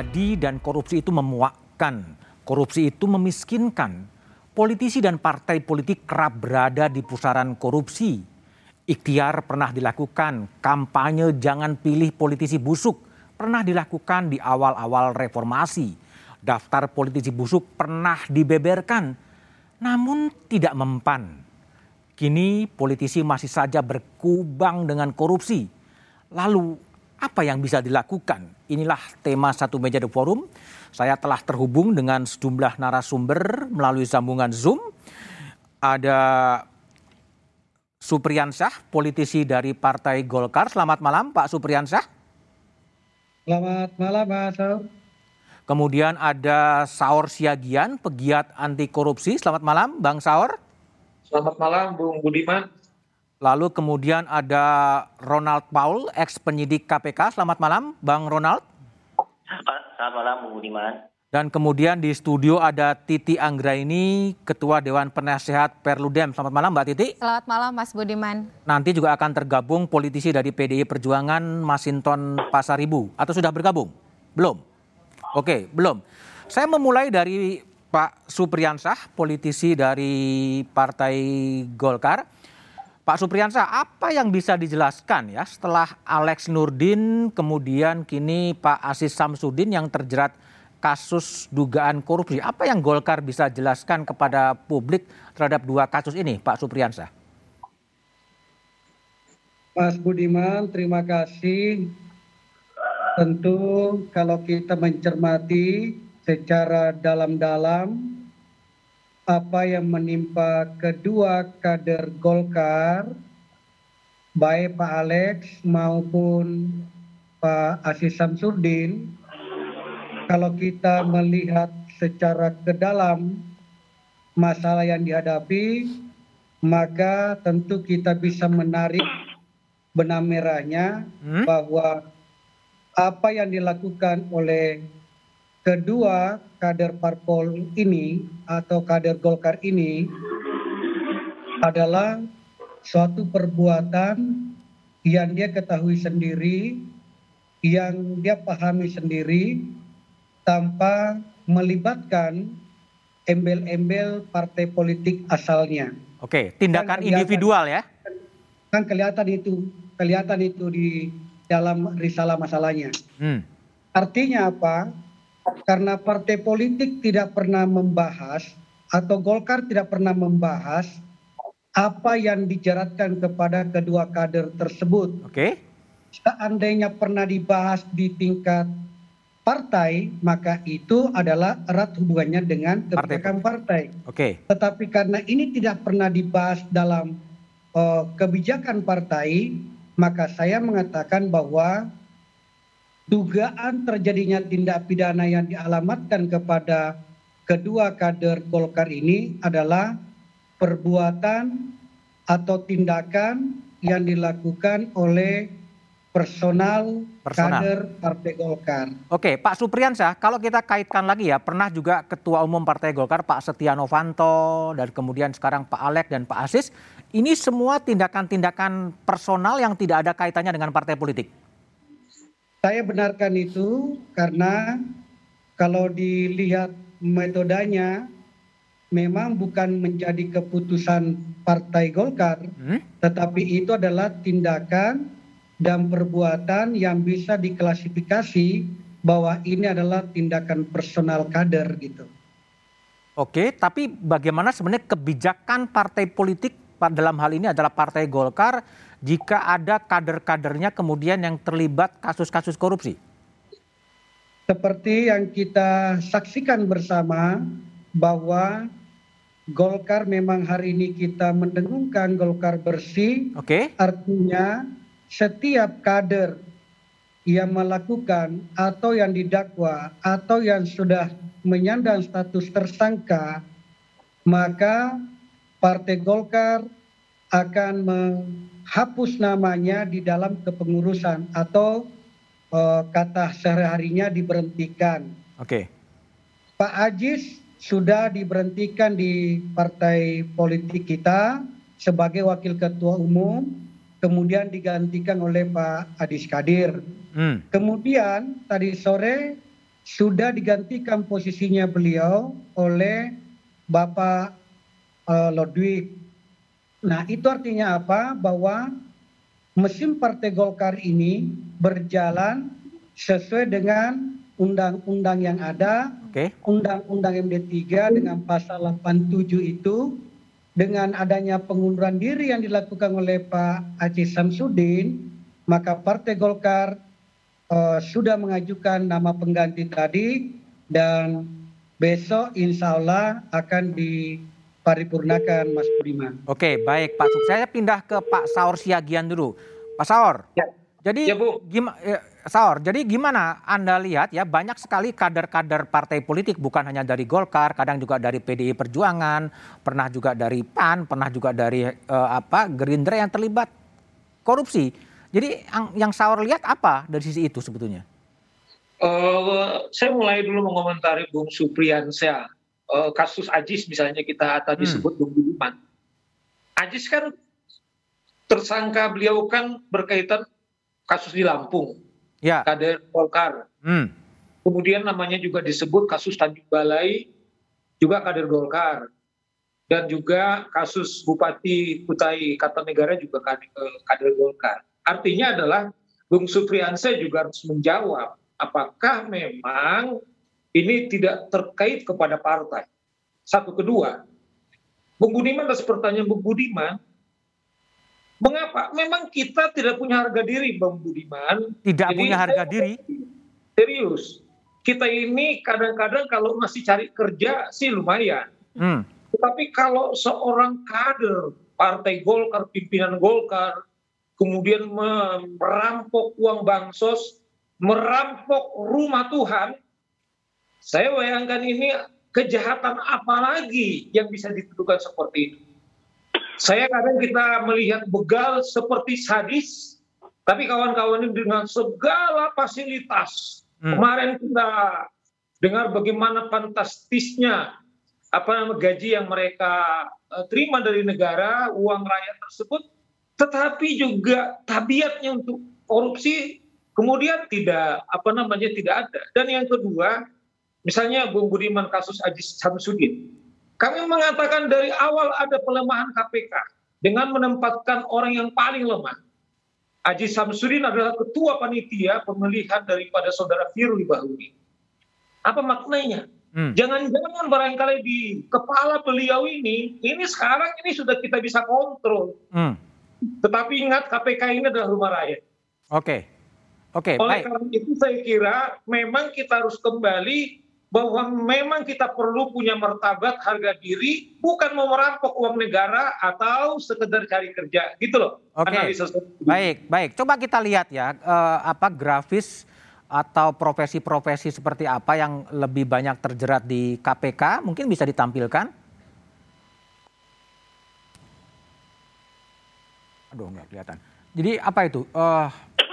terjadi dan korupsi itu memuakkan, korupsi itu memiskinkan. Politisi dan partai politik kerap berada di pusaran korupsi. Ikhtiar pernah dilakukan, kampanye jangan pilih politisi busuk pernah dilakukan di awal-awal reformasi. Daftar politisi busuk pernah dibeberkan, namun tidak mempan. Kini politisi masih saja berkubang dengan korupsi. Lalu apa yang bisa dilakukan? Inilah tema satu meja The Forum. Saya telah terhubung dengan sejumlah narasumber melalui sambungan Zoom. Ada Supriyansyah, politisi dari Partai Golkar. Selamat malam Pak Supriyansyah. Selamat malam Mas Saur. Kemudian ada Saur Siagian, pegiat anti korupsi. Selamat malam Bang Saur. Selamat malam Bung Budiman. Lalu kemudian ada Ronald Paul, ex penyidik KPK. Selamat malam Bang Ronald. Selamat malam Bung Budiman. Dan kemudian di studio ada Titi Anggraini, Ketua Dewan Penasehat Perludem. Selamat malam Mbak Titi. Selamat malam Mas Budiman. Nanti juga akan tergabung politisi dari PDI Perjuangan Masinton Pasaribu. Atau sudah bergabung? Belum? Oke, belum. Saya memulai dari Pak Supriyansah, politisi dari Partai Golkar. Pak Supriyansah, apa yang bisa dijelaskan ya setelah Alex Nurdin, kemudian kini Pak Aziz Samsudin yang terjerat kasus dugaan korupsi. Apa yang Golkar bisa jelaskan kepada publik terhadap dua kasus ini, Pak Supriyansah? Mas Budiman, terima kasih. Tentu kalau kita mencermati secara dalam-dalam apa yang menimpa kedua kader Golkar, baik Pak Alex maupun Pak Aziz Samsudin, kalau kita melihat secara ke dalam masalah yang dihadapi, maka tentu kita bisa menarik benang merahnya Hmm? bahwa apa yang dilakukan oleh kedua kader parpol ini atau kader Golkar ini adalah suatu perbuatan yang dia ketahui sendiri, yang dia pahami sendiri tanpa melibatkan embel-embel partai politik asalnya. Oke, tindakan Kan individual ya. Kan kelihatan itu, kelihatan itu di dalam risalah masalahnya. Hmm. Artinya apa? Karena partai politik tidak pernah membahas atau Golkar tidak pernah membahas apa yang dijeratkan kepada kedua kader tersebut. Oke. Seandainya pernah dibahas di tingkat partai, maka itu adalah erat hubungannya dengan Partai kebijakan partai. Oke. Tetapi karena ini tidak pernah dibahas dalam eh, kebijakan partai, maka saya mengatakan bahwa dugaan terjadinya tindak pidana yang dialamatkan kepada kedua kader Golkar ini adalah perbuatan atau tindakan yang dilakukan oleh personal, Personal. kader Partai Golkar. Oke, Pak Supriyansyah, kalau kita kaitkan lagi ya, pernah juga Ketua Umum Partai Golkar Pak Setia Novanto dan kemudian sekarang Pak Alek dan Pak Asis, ini semua tindakan-tindakan personal yang tidak ada kaitannya dengan partai politik. Saya benarkan itu karena kalau dilihat metodenya memang bukan menjadi keputusan Partai Golkar, Hmm? tetapi itu adalah tindakan dan perbuatan yang bisa diklasifikasi bahwa ini adalah tindakan personal kader gitu. Oke, tapi bagaimana sebenarnya kebijakan partai politik dalam hal ini adalah Partai Golkar jika ada kader-kadernya kemudian yang terlibat kasus-kasus korupsi? Seperti yang kita saksikan bersama bahwa Golkar memang hari ini kita mendengungkan Golkar bersih Oke, Artinya setiap kader yang melakukan atau yang didakwa atau yang sudah menyandang status tersangka, maka Partai Golkar akan menghapus namanya di dalam kepengurusan atau eh, kata sehari-harinya diberhentikan. oke. Pak Ajis sudah diberhentikan di partai politik kita sebagai wakil ketua umum, kemudian digantikan oleh Pak Adis Kadir. Hmm. Kemudian tadi sore sudah digantikan posisinya beliau oleh Bapak uh, Lodwig. Nah, itu artinya apa? Bahwa mesin Partai Golkar ini berjalan sesuai dengan undang-undang yang ada, Oke. undang-undang MD3 dengan pasal 87 itu dengan adanya pengunduran diri yang dilakukan oleh Pak Aceh Samsudin, maka Partai Golkar uh, sudah mengajukan nama pengganti tadi dan besok insya Allah akan diparipurnakan Mas Budiman. Oke, baik Pak Sub. Saya pindah ke Pak Saur Siagian dulu. Pak Saur. Ya. Jadi Ya, Bu. gimana Saur, jadi gimana Anda lihat ya banyak sekali kader-kader partai politik bukan hanya dari Golkar, kadang juga dari PDI Perjuangan, pernah juga dari PAN, pernah juga dari eh, apa Gerindra yang terlibat korupsi. Jadi yang, yang Saur lihat apa dari sisi itu sebetulnya? Eh, saya mulai dulu mengomentari Bung Supriyansyah. Eh, kasus Ajis misalnya kita tadi Hmm. sebut Budiman. Ajis kan tersangka beliau kan berkaitan kasus di Lampung, Ya. kader Golkar. Hmm. Kemudian namanya juga disebut kasus Tanjung Balai, juga kader Golkar. Dan juga kasus Bupati Kutai Kartanegara juga kader, eh, kader Golkar. Artinya adalah Bung Supriyansyah juga harus menjawab apakah memang ini tidak terkait kepada partai. Satu kedua, Bung Budiman atas pertanyaan Bung Budiman, mengapa? Memang kita tidak punya harga diri Bung Budiman, Tidak jadi punya harga diri. Serius. Kita ini kadang-kadang kalau masih cari kerja sih lumayan. Hmm. Tetapi kalau seorang kader Partai Golkar, pimpinan Golkar, kemudian merampok uang bansos, merampok rumah Tuhan, saya bayangkan ini kejahatan apa lagi yang bisa dituduhkan seperti itu. Saya kadang kita melihat begal seperti sadis, tapi kawan-kawan ini dengan segala fasilitas. Hmm. Kemarin kita dengar bagaimana fantastisnya apa nama gaji yang mereka eh, terima dari negara, uang rakyat tersebut, tetapi juga tabiatnya untuk korupsi kemudian tidak apa namanya tidak ada. Dan yang kedua, misalnya Bung Budiman kasus Ajis Samsudin, kami mengatakan dari awal ada pelemahan KPK dengan menempatkan orang yang paling lemah. Aji Samsudin adalah ketua panitia pemilihan daripada saudara Firly Bahuri. Apa maknanya? Hmm. Jangan-jangan barangkali di kepala beliau ini, ini sekarang ini sudah kita bisa kontrol. Hmm. Tetapi ingat KPK ini adalah rumah rakyat. Oke. Oke, Oleh baik. karena itu saya kira memang kita harus kembali bahwa memang kita perlu punya martabat harga diri, bukan mau merampok uang negara atau sekedar cari kerja, gitu loh. Oke. Saya. Baik, baik. Coba kita lihat ya eh, apa grafis atau profesi-profesi seperti apa yang lebih banyak terjerat di KPK, mungkin bisa ditampilkan. Aduh, nggak kelihatan. Jadi apa itu? Eh,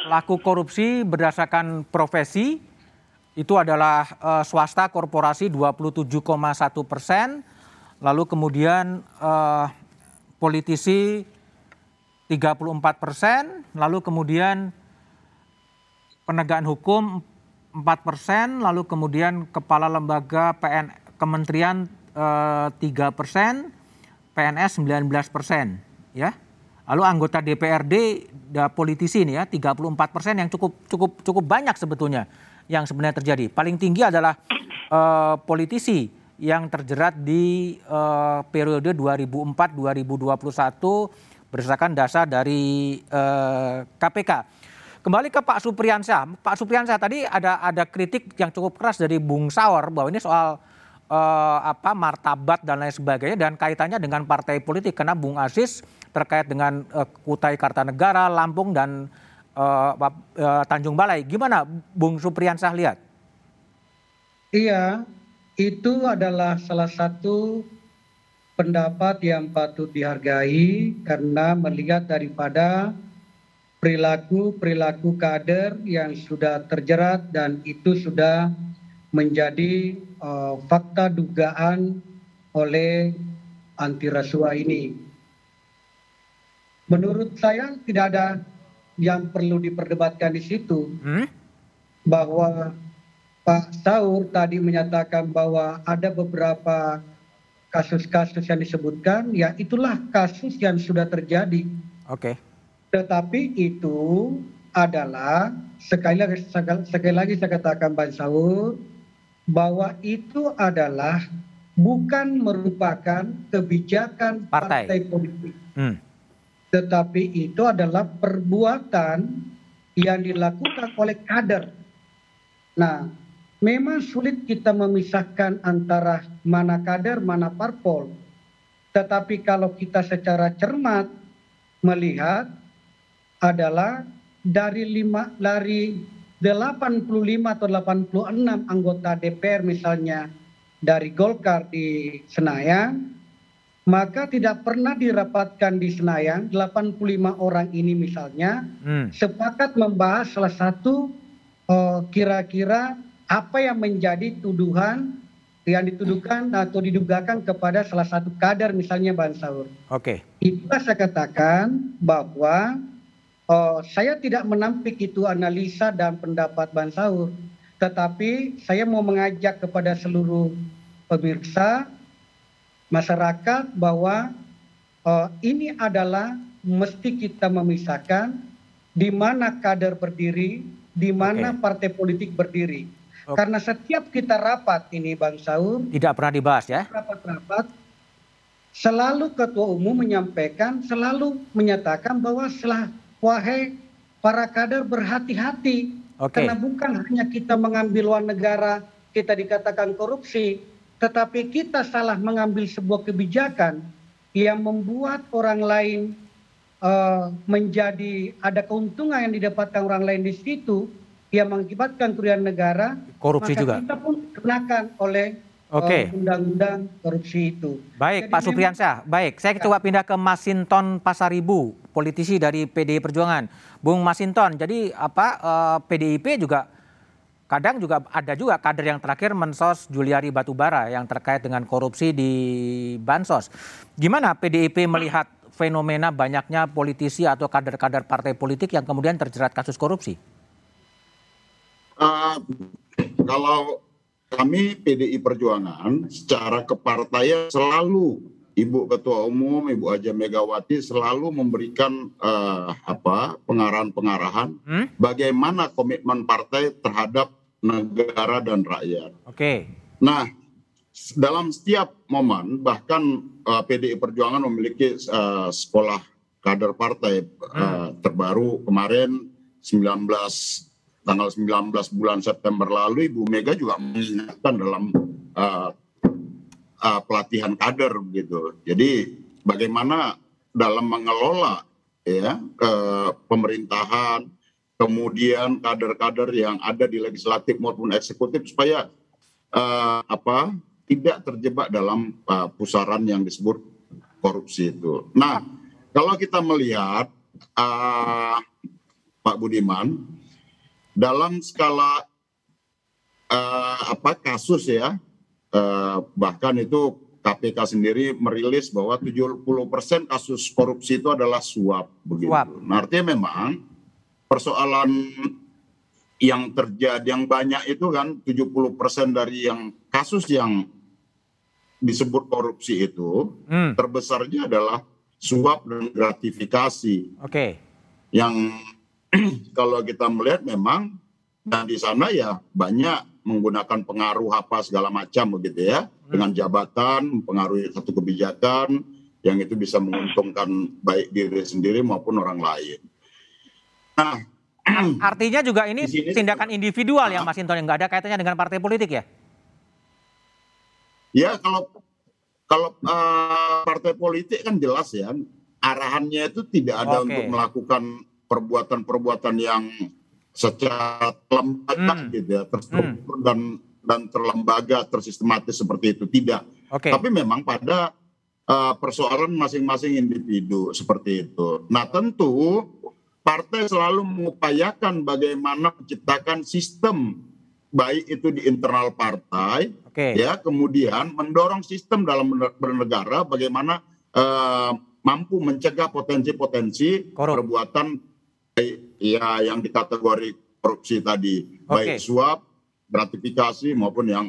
pelaku korupsi berdasarkan profesi itu adalah eh, swasta korporasi 27,1 persen, lalu kemudian eh, politisi 34 persen, lalu kemudian penegakan hukum 4 persen, lalu kemudian kepala lembaga PN kementerian eh, 3 persen, PNS 19 persen, ya. Lalu anggota DPRD da, politisi nih ya 34 persen yang cukup cukup cukup banyak sebetulnya yang sebenarnya terjadi. Paling tinggi adalah eh, politisi yang terjerat di eh, periode 2004-2021 berdasarkan dasar dari eh, KPK. Kembali ke Pak Supriyansyah. Pak Supriyansyah tadi ada ada kritik yang cukup keras dari Bung Saur bahwa ini soal eh, apa martabat dan lain sebagainya dan kaitannya dengan partai politik karena Bung Aziz terkait dengan eh, Kutai Kartanegara, Lampung dan eh, eh, Tanjung Balai. Gimana Bung Supriyansyah lihat? Iya, itu adalah salah satu pendapat yang patut dihargai karena melihat daripada perilaku-perilaku kader yang sudah terjerat dan itu sudah menjadi fakta dugaan oleh anti rasuah ini. Menurut saya tidak ada yang perlu diperdebatkan di situ Hmm? bahwa Pak Saur tadi menyatakan bahwa ada beberapa kasus-kasus yang disebutkan, ya itulah kasus yang sudah terjadi. Oke. Tetapi itu adalah sekali lagi sekali lagi saya katakan Pak Saur bahwa itu adalah bukan merupakan kebijakan Partai. partai politik. Hmm. Tetapi itu adalah perbuatan yang dilakukan oleh kader. Nah, memang sulit kita memisahkan antara mana kader, mana parpol. Tetapi kalau kita secara cermat melihat adalah dari lima dari 85 atau 86 anggota DPR misalnya dari Golkar di Senayan, maka tidak pernah dirapatkan di Senayan 85 orang ini misalnya Hmm. sepakat membahas salah satu eh, kira-kira apa yang menjadi tuduhan yang dituduhkan atau didugakan kepada salah satu kader misalnya Ban Saur. Oke. Itulah saya katakan bahwa saya tidak menampik itu analisa dan pendapat Ban Saur, tetapi saya mau mengajak kepada seluruh pemirsa masyarakat bahwa eh, ini adalah mesti kita memisahkan di mana kader berdiri, di mana Oke. partai politik berdiri. Oke. Karena setiap kita rapat ini Bang Saur, Tidak pernah dibahas ya. rapat-rapat selalu ketua umum menyampaikan selalu menyatakan bahwa setelah wahai para kader berhati-hati Oke. karena bukan hanya kita mengambil uang negara kita dikatakan korupsi tetapi kita salah mengambil sebuah kebijakan yang membuat orang lain eh, menjadi ada keuntungan yang didapatkan orang lain di situ yang mengakibatkan kerugian negara Korupsi maka juga. kita pun kenakan oleh Oke. eh, undang-undang korupsi itu. Baik, Jadi Pak memang- Supriyansyah. Baik, saya coba pindah ke Masinton Pasaribu, politisi dari PDI Perjuangan. Bung Masinton, jadi apa eh, PDIP juga kadang juga ada juga kader yang terakhir mensos Juliari Batubara yang terkait dengan korupsi di Bansos. Gimana PDIP melihat fenomena banyaknya politisi atau kader-kader partai politik yang kemudian terjerat kasus korupsi? Uh, kalau kami PDI Perjuangan secara kepartaian selalu Ibu Ketua Umum, Ibu Haja Megawati selalu memberikan uh, apa pengarahan-pengarahan Hmm? bagaimana komitmen partai terhadap negara dan rakyat. Oke. Nah, s- dalam setiap momen bahkan uh, PDI Perjuangan memiliki uh, sekolah kader partai uh, terbaru kemarin 19 tanggal 19 bulan September lalu Ibu Mega juga mengingatkan dalam uh, uh, pelatihan kader gitu. Jadi bagaimana dalam mengelola ya ke pemerintahan kemudian kader-kader yang ada di legislatif maupun eksekutif supaya eh, apa tidak terjebak dalam eh, pusaran yang disebut korupsi itu. Nah, kalau kita melihat eh, Pak Budiman dalam skala eh, apa kasus ya eh, bahkan itu KPK sendiri merilis bahwa 70% kasus korupsi itu adalah suap begitu. Suap. Nah, artinya memang persoalan yang terjadi yang banyak itu kan 70% dari yang kasus yang disebut korupsi itu Hmm. terbesarnya adalah suap dan gratifikasi Oke. yang kalau kita melihat memang dan di sana ya banyak menggunakan pengaruh apa segala macam begitu ya dengan jabatan mempengaruhi satu kebijakan yang itu bisa menguntungkan baik diri sendiri maupun orang lain. Nah, Artinya juga ini sini- tindakan individual ya Mas Inton yang nggak ada kaitannya dengan partai politik ya? Ya kalau kalau eh, partai politik kan jelas ya arahannya itu tidak ada Oke. untuk melakukan perbuatan-perbuatan yang secara lembaga Hmm. gitu ya terstruktur dan dan terlembaga tersistematis seperti itu tidak. Oke. Tapi memang pada eh, persoalan masing-masing individu seperti itu. Nah tentu partai selalu mengupayakan bagaimana menciptakan sistem baik itu di internal partai Oke. ya kemudian mendorong sistem dalam berne- bernegara bagaimana eh, mampu mencegah potensi-potensi perbuatan ya yang dikategori korupsi tadi Oke. baik suap gratifikasi maupun yang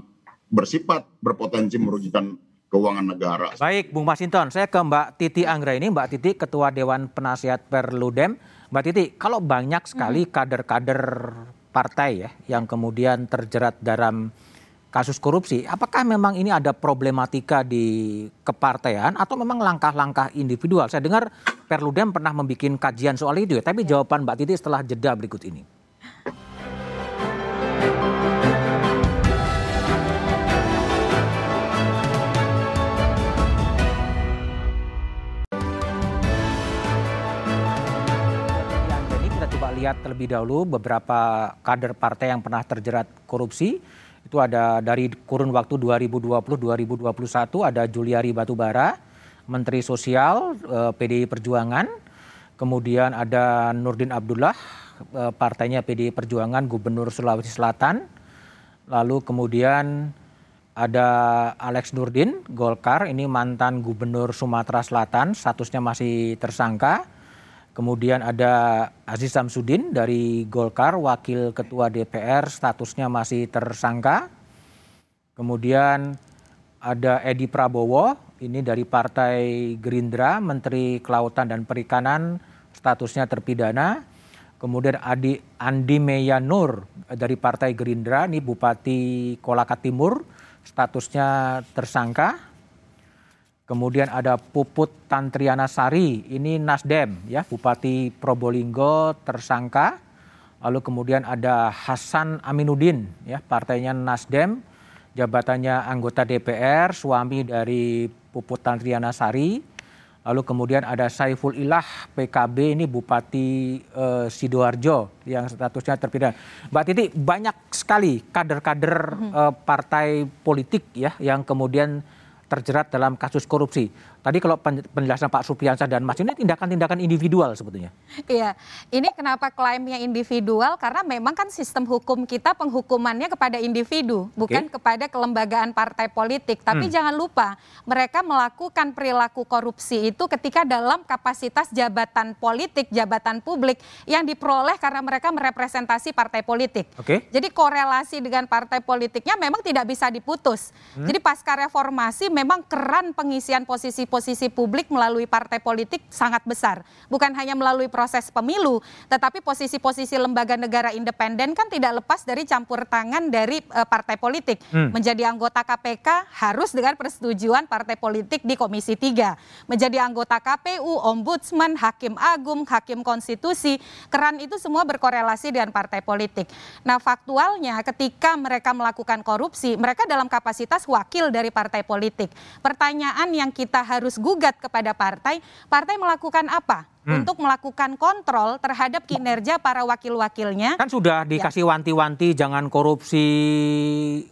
bersifat berpotensi merugikan keuangan negara. Baik, Bung Masinton, saya ke Mbak Titi Anggra ini, Mbak Titi Ketua Dewan Penasihat Perludem. Mbak Titi, kalau banyak sekali kader-kader partai ya yang kemudian terjerat dalam kasus korupsi, apakah memang ini ada problematika di kepartaian atau memang langkah-langkah individual? Saya dengar Perludem pernah membuat kajian soal itu ya, tapi jawaban Mbak Titi setelah jeda berikut ini. lihat terlebih dahulu beberapa kader partai yang pernah terjerat korupsi. Itu ada dari kurun waktu 2020-2021 ada Juliari Batubara, Menteri Sosial eh, PDI Perjuangan. Kemudian ada Nurdin Abdullah, eh, partainya PDI Perjuangan, Gubernur Sulawesi Selatan. Lalu kemudian ada Alex Nurdin, Golkar, ini mantan Gubernur Sumatera Selatan, statusnya masih tersangka. Kemudian ada Aziz Samsudin dari Golkar, Wakil Ketua DPR, statusnya masih tersangka. Kemudian ada Edi Prabowo, ini dari Partai Gerindra, Menteri Kelautan dan Perikanan, statusnya terpidana. Kemudian Adi Andi Meya Nur dari Partai Gerindra, ini Bupati Kolaka Timur, statusnya tersangka. Kemudian ada Puput Tantriana Sari, ini Nasdem ya, Bupati Probolinggo tersangka. Lalu kemudian ada Hasan Aminuddin ya, partainya Nasdem, jabatannya anggota DPR, suami dari Puput Tantriana Sari. Lalu kemudian ada Saiful Ilah PKB ini Bupati eh, Sidoarjo yang statusnya terpidana. Mbak Titi banyak sekali kader-kader eh, partai politik ya yang kemudian terjerat dalam kasus korupsi. Tadi kalau penjelasan Pak Supriyansa dan Mas ini tindakan-tindakan individual sebetulnya. Iya, ini kenapa klaimnya individual? Karena memang kan sistem hukum kita penghukumannya kepada individu, bukan okay. kepada kelembagaan partai politik. Tapi hmm. jangan lupa, mereka melakukan perilaku korupsi itu ketika dalam kapasitas jabatan politik, jabatan publik yang diperoleh karena mereka merepresentasi partai politik. Okay. Jadi korelasi dengan partai politiknya memang tidak bisa diputus. Hmm. Jadi pasca reformasi memang keran pengisian posisi posisi publik melalui partai politik sangat besar. Bukan hanya melalui proses pemilu, tetapi posisi-posisi lembaga negara independen kan tidak lepas dari campur tangan dari uh, partai politik. Hmm. Menjadi anggota KPK harus dengan persetujuan partai politik di Komisi 3. Menjadi anggota KPU, Ombudsman, Hakim Agung, Hakim Konstitusi, keran itu semua berkorelasi dengan partai politik. Nah faktualnya ketika mereka melakukan korupsi, mereka dalam kapasitas wakil dari partai politik. Pertanyaan yang kita harus harus gugat kepada partai, partai melakukan apa? Hmm. untuk melakukan kontrol terhadap kinerja para wakil-wakilnya. Kan sudah ya. dikasih wanti-wanti jangan korupsi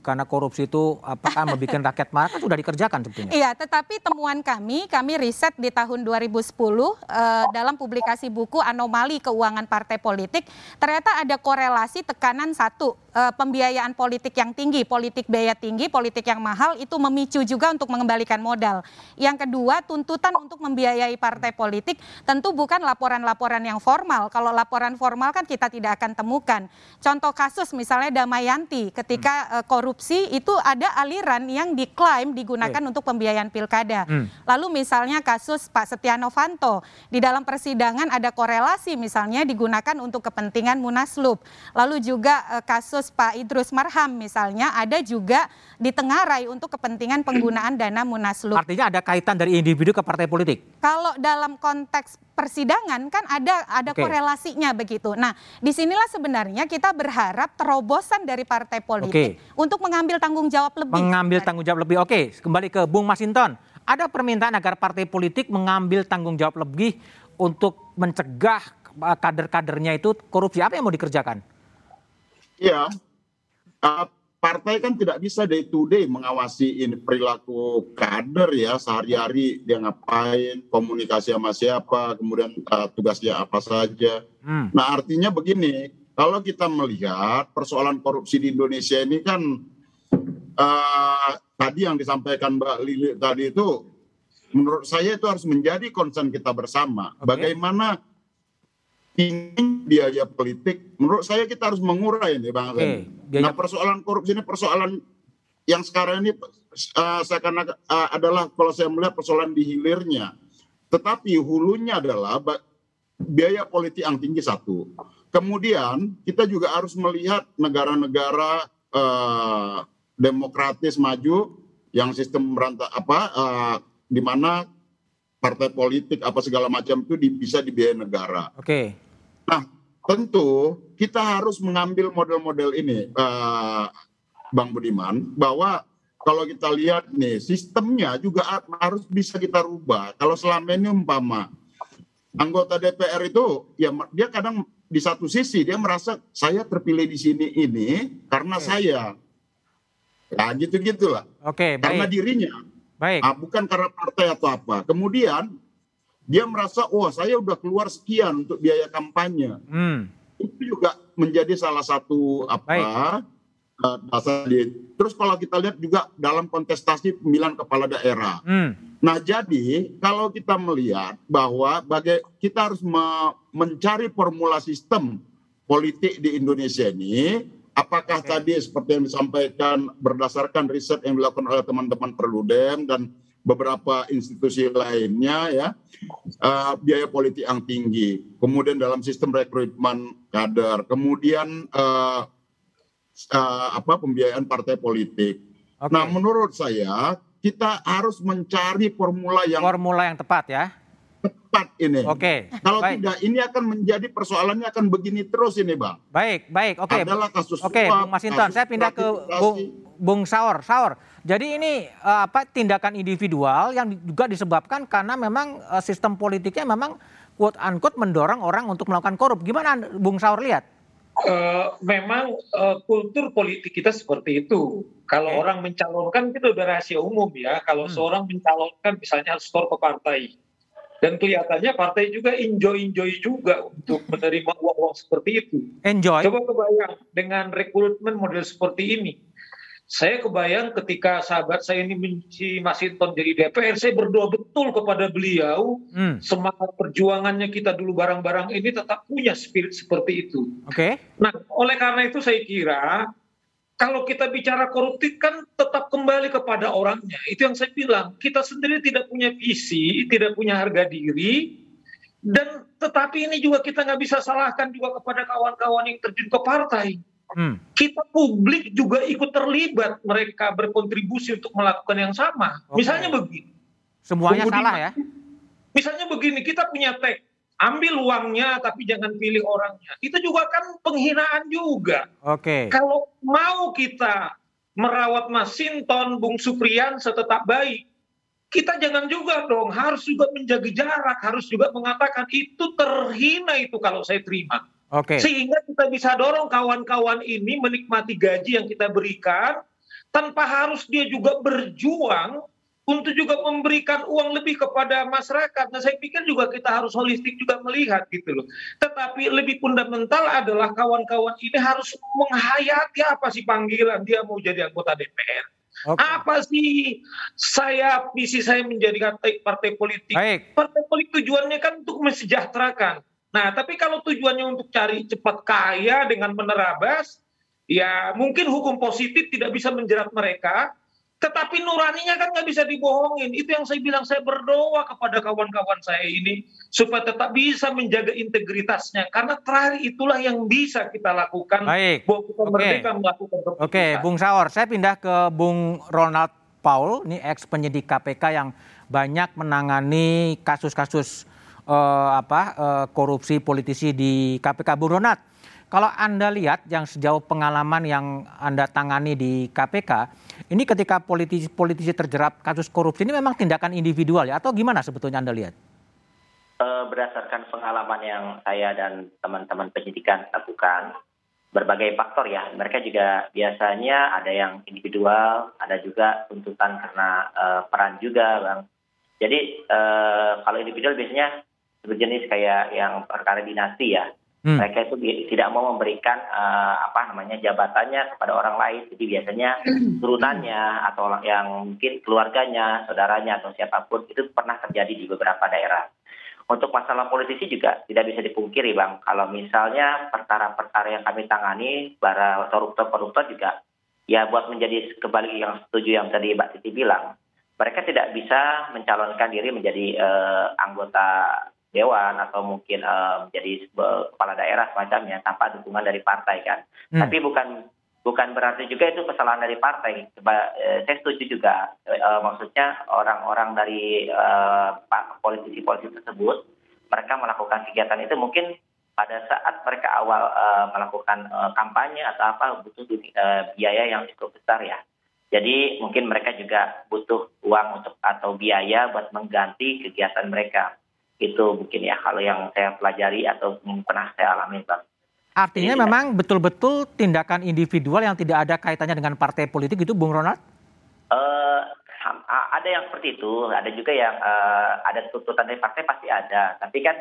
karena korupsi itu apakah membuat rakyat marah kan sudah dikerjakan sebetulnya. Iya, tetapi temuan kami, kami riset di tahun 2010 uh, eh, dalam publikasi buku Anomali Keuangan Partai Politik, ternyata ada korelasi tekanan satu uh, pembiayaan politik yang tinggi, politik biaya tinggi, politik yang mahal itu memicu juga untuk mengembalikan modal. Yang kedua, tuntutan untuk membiayai partai politik tentu bukan laporan-laporan yang formal. Kalau laporan formal kan kita tidak akan temukan. Contoh kasus misalnya Damayanti ketika hmm. uh, korupsi itu ada aliran yang diklaim digunakan hmm. untuk pembiayaan pilkada. Hmm. Lalu misalnya kasus Pak Setia Novanto di dalam persidangan ada korelasi misalnya digunakan untuk kepentingan Munaslup. Lalu juga uh, kasus Pak Idrus Marham misalnya ada juga ditengarai untuk kepentingan penggunaan dana Munaslup. Artinya ada kaitan dari individu ke partai politik. Kalau dalam konteks persidangan kan ada ada okay. korelasinya begitu. Nah, di sinilah sebenarnya kita berharap terobosan dari partai politik okay. untuk mengambil tanggung jawab lebih. Mengambil tanggung jawab lebih. Oke, okay. kembali ke Bung Masinton. Ada permintaan agar partai politik mengambil tanggung jawab lebih untuk mencegah eh, kader-kadernya itu korupsi. Apa yang mau dikerjakan? Ya, uh, partai kan tidak bisa day to day mengawasi ini perilaku kader ya sehari-hari dia ngapain komunikasi sama siapa kemudian uh, tugasnya apa saja hmm. nah artinya begini kalau kita melihat persoalan korupsi di Indonesia ini kan uh, tadi yang disampaikan Mbak Lili tadi itu menurut saya itu harus menjadi concern kita bersama okay. bagaimana tinggi biaya politik, menurut saya kita harus mengurai ini Bang Ren. biaya- Nah persoalan korupsi ini persoalan yang sekarang ini uh, seakan uh, adalah kalau saya melihat persoalan di hilirnya. Tetapi hulunya adalah biaya politik yang tinggi satu. Kemudian kita juga harus melihat negara-negara uh, demokratis maju yang sistem beranta apa uh, di mana partai politik apa segala macam itu di- bisa dibiayai negara. Oke. Nah, tentu kita harus mengambil model-model ini, eh, Bang Budiman, bahwa kalau kita lihat nih sistemnya juga ha- harus bisa kita rubah. Kalau selama ini umpama anggota DPR itu ya dia kadang di satu sisi dia merasa saya terpilih di sini ini karena saya. Ya gitu gitulah. Oke, Karena baik. dirinya Baik. Ah, bukan karena partai atau apa. Kemudian dia merasa, wah saya udah keluar sekian untuk biaya kampanye. Hmm. Itu juga menjadi salah satu apa eh, dasar di. Terus kalau kita lihat juga dalam kontestasi pemilihan kepala daerah. Hmm. Nah jadi kalau kita melihat bahwa bagai kita harus me- mencari formula sistem politik di Indonesia ini, apakah Oke. tadi seperti yang disampaikan berdasarkan riset yang dilakukan oleh teman-teman Perludem dan beberapa institusi lainnya ya eh, biaya politik yang tinggi, kemudian dalam sistem rekrutmen kader, kemudian eh, eh, apa pembiayaan partai politik. Oke. Nah, menurut saya kita harus mencari formula yang Formula yang tepat ya. Tepat ini. Oke. Kalau baik. tidak, ini akan menjadi persoalannya akan begini terus ini, bang. Baik, baik. Oke. Adalah kasus Oke, suap, Bung Masinton, saya pindah ke. Bung Bung Saur. Saur. Jadi ini eh, apa tindakan individual yang juga disebabkan karena memang eh, sistem politiknya memang quote unquote mendorong orang untuk melakukan korup. Gimana Bung Saur lihat? Eh, memang eh, kultur politik kita seperti itu. Kalau Oke. orang mencalonkan itu udah rahasia umum ya. Kalau Hmm. seorang mencalonkan misalnya harus store ke partai. Dan kelihatannya partai juga enjoy-enjoy juga untuk menerima uang-uang seperti itu. Enjoy. Coba kebayang dengan rekrutmen model seperti ini. Saya kebayang ketika sahabat saya ini si Masinton jadi DPR, saya berdoa betul kepada beliau Hmm. semangat perjuangannya kita dulu barang-barang ini tetap punya spirit seperti itu. Oke. Nah, oleh karena itu saya kira kalau kita bicara koruptif kan tetap kembali kepada orangnya. Itu yang saya bilang. Kita sendiri tidak punya visi, tidak punya harga diri, dan tetapi ini juga kita nggak bisa salahkan juga kepada kawan-kawan yang terjun ke partai. Hmm. Kita publik juga ikut terlibat, mereka berkontribusi untuk melakukan yang sama. Oke. Misalnya begini. Semuanya Bung salah ya. Misalnya begini, kita punya tag, ambil uangnya tapi jangan pilih orangnya. Itu juga kan penghinaan juga. Oke. Kalau mau kita merawat Masinton, Bung Supriyan tetap baik, kita jangan juga dong, harus juga menjaga jarak, harus juga mengatakan itu terhina itu kalau saya terima. Oke. Sehingga kita bisa dorong kawan-kawan ini menikmati gaji yang kita berikan, tanpa harus dia juga berjuang untuk juga memberikan uang lebih kepada masyarakat. Nah, saya pikir juga kita harus holistik juga melihat gitu loh. Tetapi lebih fundamental adalah kawan-kawan ini harus menghayati apa sih panggilan dia mau jadi anggota DPR. Oke. Apa sih saya visi saya menjadi partai, partai politik? Baik. Partai politik tujuannya kan untuk mensejahterakan. Nah, tapi kalau tujuannya untuk cari cepat kaya dengan menerabas, ya mungkin hukum positif tidak bisa menjerat mereka, tetapi nuraninya kan nggak bisa dibohongin. Itu yang saya bilang, saya berdoa kepada kawan-kawan saya ini, supaya tetap bisa menjaga integritasnya. Karena terakhir itulah yang bisa kita lakukan, Baik. bahwa kita Oke. merdeka melakukan Oke, keputusan. Bung Saur, saya pindah ke Bung Ronald Paul, ini ex penyidik KPK yang banyak menangani kasus-kasus eh, apa eh, korupsi politisi di KPK. Bung Ronald, kalau Anda lihat yang sejauh pengalaman yang Anda tangani di KPK, ini ketika politisi-politisi terjerat kasus korupsi ini memang tindakan individual ya atau gimana sebetulnya Anda lihat? Eh, berdasarkan pengalaman yang saya dan teman-teman penyidikan lakukan, berbagai faktor ya. Mereka juga biasanya ada yang individual, ada juga tuntutan karena eh, peran juga, bang. Jadi eh, kalau individual biasanya berjenis kayak yang perkara dinasti ya. Hmm. Mereka itu tidak mau memberikan eh, apa namanya jabatannya kepada orang lain. Jadi biasanya turunannya atau yang mungkin keluarganya, saudaranya atau siapa pun itu pernah terjadi di beberapa daerah. untuk masalah politisi juga tidak bisa dipungkiri bang kalau misalnya perkara-perkara yang kami tangani para koruptor-koruptor juga ya buat menjadi kembali yang setuju yang tadi Mbak Titi bilang mereka tidak bisa mencalonkan diri menjadi uh, anggota dewan atau mungkin uh, menjadi kepala daerah semacamnya tanpa dukungan dari partai kan hmm. tapi bukan bukan berarti juga itu kesalahan dari partai. Coba, eh, saya setuju juga, eh, maksudnya orang-orang dari eh, politisi-politisi tersebut, mereka melakukan kegiatan itu mungkin pada saat mereka awal uh, melakukan uh, kampanye atau apa butuh uh, biaya yang cukup besar ya. Jadi mungkin mereka juga butuh uang untuk atau biaya buat mengganti kegiatan mereka. Itu mungkin ya kalau yang saya pelajari atau pernah saya alami, Bang. Artinya Jadi, memang betul-betul tindakan individual yang tidak ada kaitannya dengan partai politik itu, Bung Ronald? Uh, ada yang seperti itu, ada juga yang uh, ada tuntutan dari partai pasti ada. Tapi kan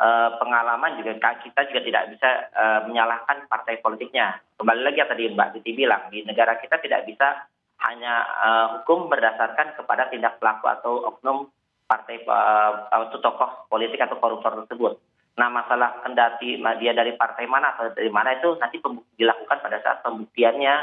uh, pengalaman juga kita juga tidak bisa uh, menyalahkan partai politiknya. Kembali lagi yang tadi Mbak Titi bilang, di negara kita tidak bisa hanya uh, hukum berdasarkan kepada tindak pelaku atau oknum partai uh, atau tokoh politik atau koruptor tersebut Nah masalah kendati dia dari partai mana atau dari mana itu nanti dilakukan pada saat pembuktiannya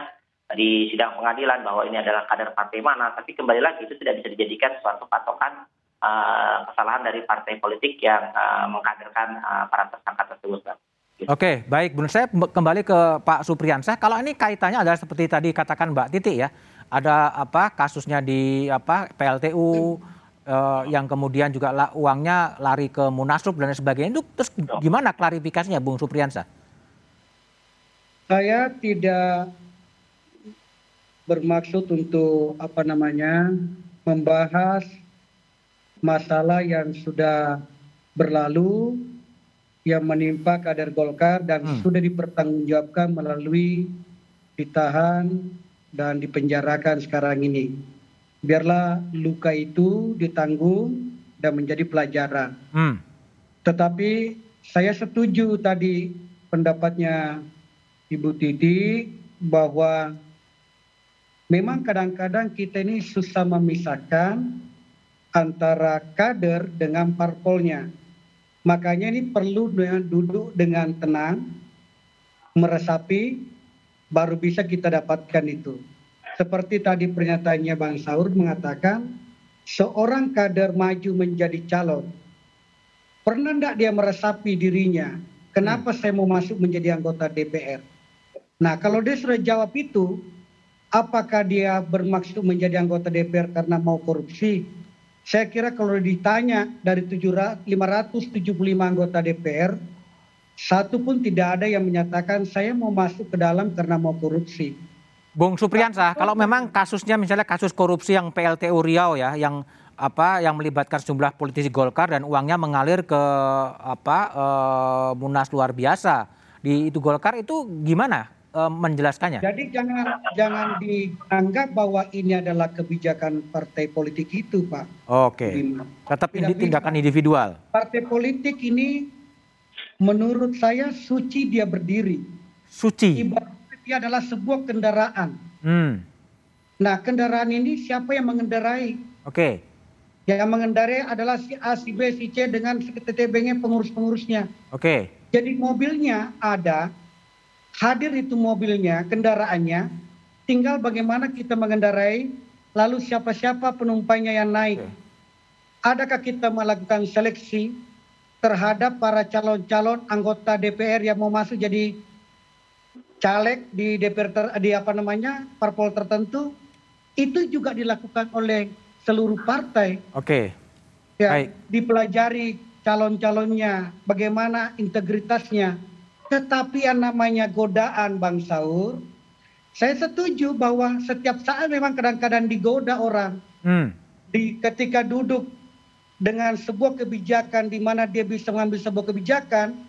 di sidang pengadilan bahwa ini adalah kader partai mana. Tapi kembali lagi itu tidak bisa dijadikan suatu patokan uh, kesalahan dari partai politik yang uh, mengkaderkan uh, para tersangka tersebut. Gitu. Oke, baik. Bun saya kembali ke Pak Supriyansah. Kalau ini kaitannya adalah seperti tadi katakan Mbak Titi ya, ada apa kasusnya di apa PLTU. Uh, yang kemudian juga la, uangnya lari ke Munaslup dan sebagainya itu terus gimana klarifikasinya Bung Supriyansa? Saya tidak bermaksud untuk apa namanya membahas masalah yang sudah berlalu yang menimpa kader Golkar dan hmm. sudah dipertanggungjawabkan melalui ditahan dan dipenjarakan sekarang ini biarlah luka itu ditanggung dan menjadi pelajaran. Hmm. Tetapi saya setuju tadi pendapatnya Ibu Titi bahwa memang kadang-kadang kita ini susah memisahkan antara kader dengan parpolnya. Makanya ini perlu dengan duduk dengan tenang, meresapi, baru bisa kita dapatkan itu seperti tadi pernyataannya Bang Saur mengatakan seorang kader maju menjadi calon. Pernah enggak dia meresapi dirinya? Kenapa hmm. saya mau masuk menjadi anggota DPR? Nah, kalau dia sudah jawab itu, apakah dia bermaksud menjadi anggota DPR karena mau korupsi? Saya kira kalau ditanya dari 575 anggota DPR, satu pun tidak ada yang menyatakan saya mau masuk ke dalam karena mau korupsi. Bung Supriyansa, kalau memang kasusnya misalnya kasus korupsi yang PLTU Riau ya, yang apa yang melibatkan sejumlah politisi Golkar dan uangnya mengalir ke apa e, Munas luar biasa di itu Golkar itu gimana e, menjelaskannya? Jadi jangan jangan dianggap bahwa ini adalah kebijakan partai politik itu, Pak. Oke. Tetap ini tindakan individual. Partai politik ini menurut saya suci dia berdiri. Suci. Ibarat dia adalah sebuah kendaraan. Hmm. Nah, kendaraan ini siapa yang mengendarai? Oke. Okay. Yang mengendarai adalah si A, si B, si C dengan TTB-nya pengurus-pengurusnya. Oke. Okay. Jadi mobilnya ada, hadir itu mobilnya, kendaraannya, tinggal bagaimana kita mengendarai, lalu siapa-siapa penumpangnya yang naik. Okay. Adakah kita melakukan seleksi terhadap para calon-calon anggota DPR yang mau masuk jadi caleg di DPR ter, di apa namanya parpol tertentu itu juga dilakukan oleh seluruh partai. Oke. Okay. Ya, Baik. dipelajari calon-calonnya, bagaimana integritasnya. Tetapi yang namanya godaan Bang Saur, saya setuju bahwa setiap saat memang kadang-kadang digoda orang. Hmm. Di ketika duduk dengan sebuah kebijakan di mana dia bisa mengambil sebuah kebijakan,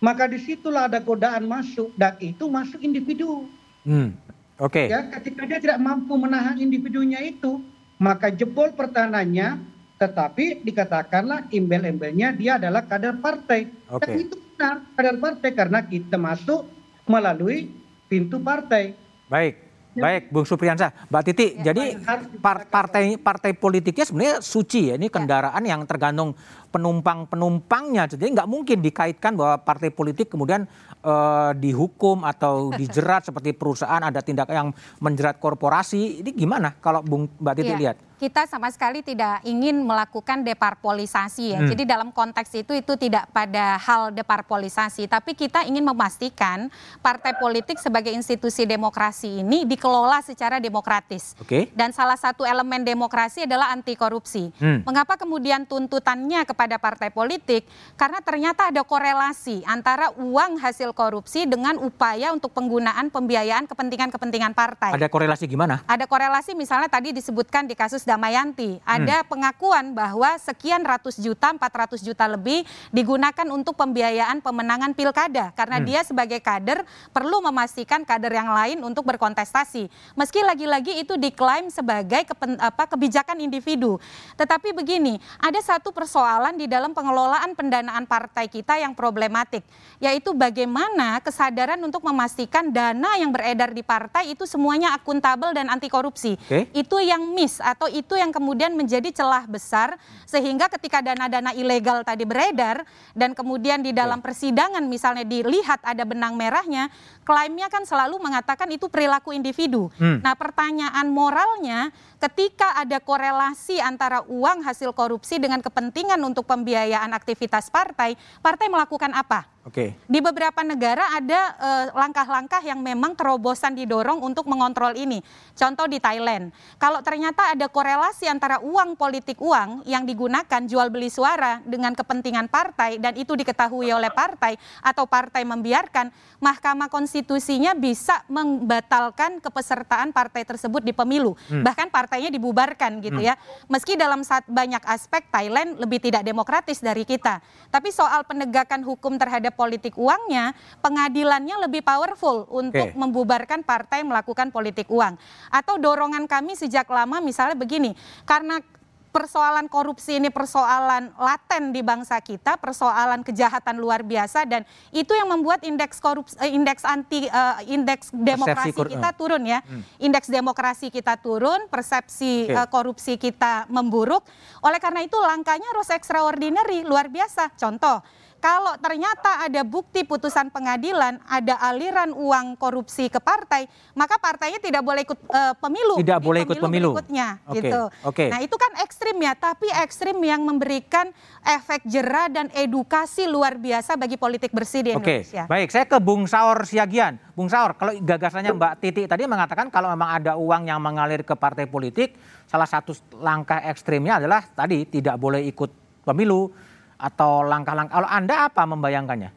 maka di situlah ada godaan masuk dan itu masuk individu. Hmm. Oke. Okay. Ya, ketika dia tidak mampu menahan individunya itu, maka jebol pertahanannya, tetapi dikatakanlah embel-embelnya dia adalah kader partai. Okay. Dan itu benar kader partai karena kita masuk melalui pintu partai. Baik. Baik, Bung Supriyansa, Mbak Titi. Ya, jadi partai partai politiknya sebenarnya suci ya. Ini ya. kendaraan ya. yang tergantung penumpang-penumpangnya. Jadi nggak mungkin dikaitkan bahwa partai politik kemudian uh, dihukum atau dijerat seperti perusahaan ada tindakan yang menjerat korporasi. Ini gimana kalau Bung Mbak Titi ya. lihat? kita sama sekali tidak ingin melakukan deparpolisasi ya. Hmm. Jadi dalam konteks itu itu tidak pada hal deparpolisasi, tapi kita ingin memastikan partai politik sebagai institusi demokrasi ini dikelola secara demokratis. Okay. Dan salah satu elemen demokrasi adalah anti korupsi. Hmm. Mengapa kemudian tuntutannya kepada partai politik? Karena ternyata ada korelasi antara uang hasil korupsi dengan upaya untuk penggunaan pembiayaan kepentingan-kepentingan partai. Ada korelasi gimana? Ada korelasi misalnya tadi disebutkan di kasus Damayanti. Ada hmm. pengakuan bahwa sekian ratus juta, 400 juta lebih digunakan untuk pembiayaan pemenangan pilkada karena hmm. dia sebagai kader perlu memastikan kader yang lain untuk berkontestasi. Meski lagi-lagi itu diklaim sebagai kepen, apa, kebijakan individu. Tetapi begini, ada satu persoalan di dalam pengelolaan pendanaan partai kita yang problematik, yaitu bagaimana kesadaran untuk memastikan dana yang beredar di partai itu semuanya akuntabel dan anti korupsi. Okay. Itu yang miss atau itu yang kemudian menjadi celah besar sehingga ketika dana-dana ilegal tadi beredar dan kemudian di dalam persidangan misalnya dilihat ada benang merahnya, klaimnya kan selalu mengatakan itu perilaku individu. Hmm. Nah, pertanyaan moralnya ketika ada korelasi antara uang hasil korupsi dengan kepentingan untuk pembiayaan aktivitas partai, partai melakukan apa? Oke. Okay. Di beberapa negara ada eh, langkah-langkah uh, yang memang terobosan didorong untuk mengontrol ini. Contoh di Thailand. Kalau ternyata ada korelasi antara uang politik uang yang digunakan jual beli suara dengan kepentingan partai dan itu diketahui oleh partai atau partai membiarkan, Mahkamah Konstitusinya bisa membatalkan kepesertaan partai tersebut di pemilu. Hmm. Bahkan partainya dibubarkan gitu hmm. ya. Meski dalam saat banyak aspek Thailand lebih tidak demokratis dari kita. Tapi soal penegakan hukum terhadap politik uangnya, pengadilannya lebih powerful untuk okay. membubarkan partai melakukan politik uang. Atau dorongan kami sejak lama misalnya begini, karena persoalan korupsi ini persoalan laten di bangsa kita, persoalan kejahatan luar biasa dan itu yang membuat indeks korupsi eh, indeks anti uh, indeks demokrasi kita turun ya. Hmm. Indeks demokrasi kita turun, persepsi okay. uh, korupsi kita memburuk. Oleh karena itu langkahnya harus extraordinary, luar biasa. Contoh kalau ternyata ada bukti putusan pengadilan, ada aliran uang korupsi ke partai, maka partainya tidak boleh ikut uh, pemilu. Tidak boleh ikut pemilu. Berikutnya, okay. gitu. Okay. Nah itu kan ekstrim ya, tapi ekstrim yang memberikan efek jerah dan edukasi luar biasa bagi politik bersih di Indonesia. Oke, baik. Saya ke Bung Saur Siagian. Bung Saur, kalau gagasannya Mbak Titi tadi mengatakan kalau memang ada uang yang mengalir ke partai politik, salah satu langkah ekstrimnya adalah tadi tidak boleh ikut pemilu atau langkah-langkah kalau Anda apa membayangkannya?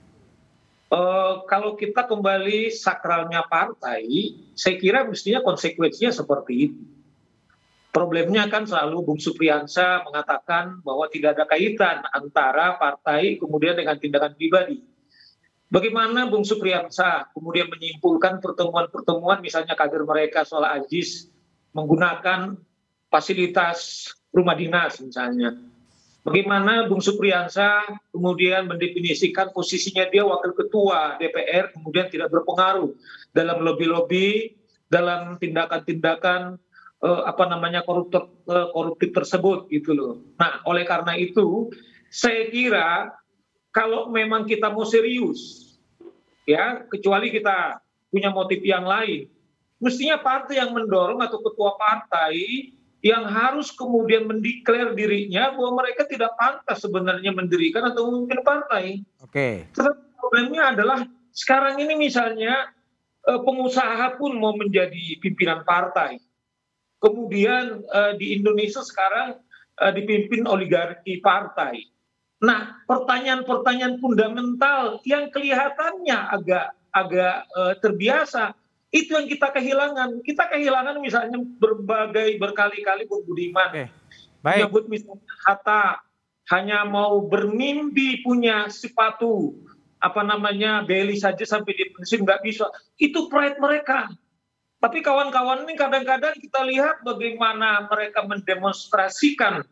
Uh, kalau kita kembali sakralnya partai, saya kira mestinya konsekuensinya seperti itu. Problemnya kan selalu Bung Supriyansa mengatakan bahwa tidak ada kaitan antara partai kemudian dengan tindakan pribadi. Bagaimana Bung Supriyansa kemudian menyimpulkan pertemuan-pertemuan misalnya kader mereka soal Ajis menggunakan fasilitas rumah dinas misalnya Bagaimana Bung Supriyansa kemudian mendefinisikan posisinya dia wakil ketua DPR kemudian tidak berpengaruh dalam lobby-lobby, dalam tindakan-tindakan eh, apa namanya koruptor eh, koruptif tersebut gitu loh. Nah, oleh karena itu saya kira kalau memang kita mau serius ya, kecuali kita punya motif yang lain, mestinya partai yang mendorong atau ketua partai yang harus kemudian mendeklar dirinya bahwa mereka tidak pantas sebenarnya mendirikan atau memimpin partai. Oke. Okay. Problemnya adalah sekarang ini misalnya eh, pengusaha pun mau menjadi pimpinan partai. Kemudian eh, di Indonesia sekarang eh, dipimpin oligarki partai. Nah, pertanyaan-pertanyaan fundamental yang kelihatannya agak agak terbiasa itu yang kita kehilangan. Kita kehilangan misalnya berbagai berkali-kali Bung Budiman. Okay. Baik. Menyebut misalnya Hatta hanya mau bermimpi punya sepatu apa namanya beli saja sampai di pensiun nggak bisa. Itu pride mereka. Tapi kawan-kawan ini kadang-kadang kita lihat bagaimana mereka mendemonstrasikan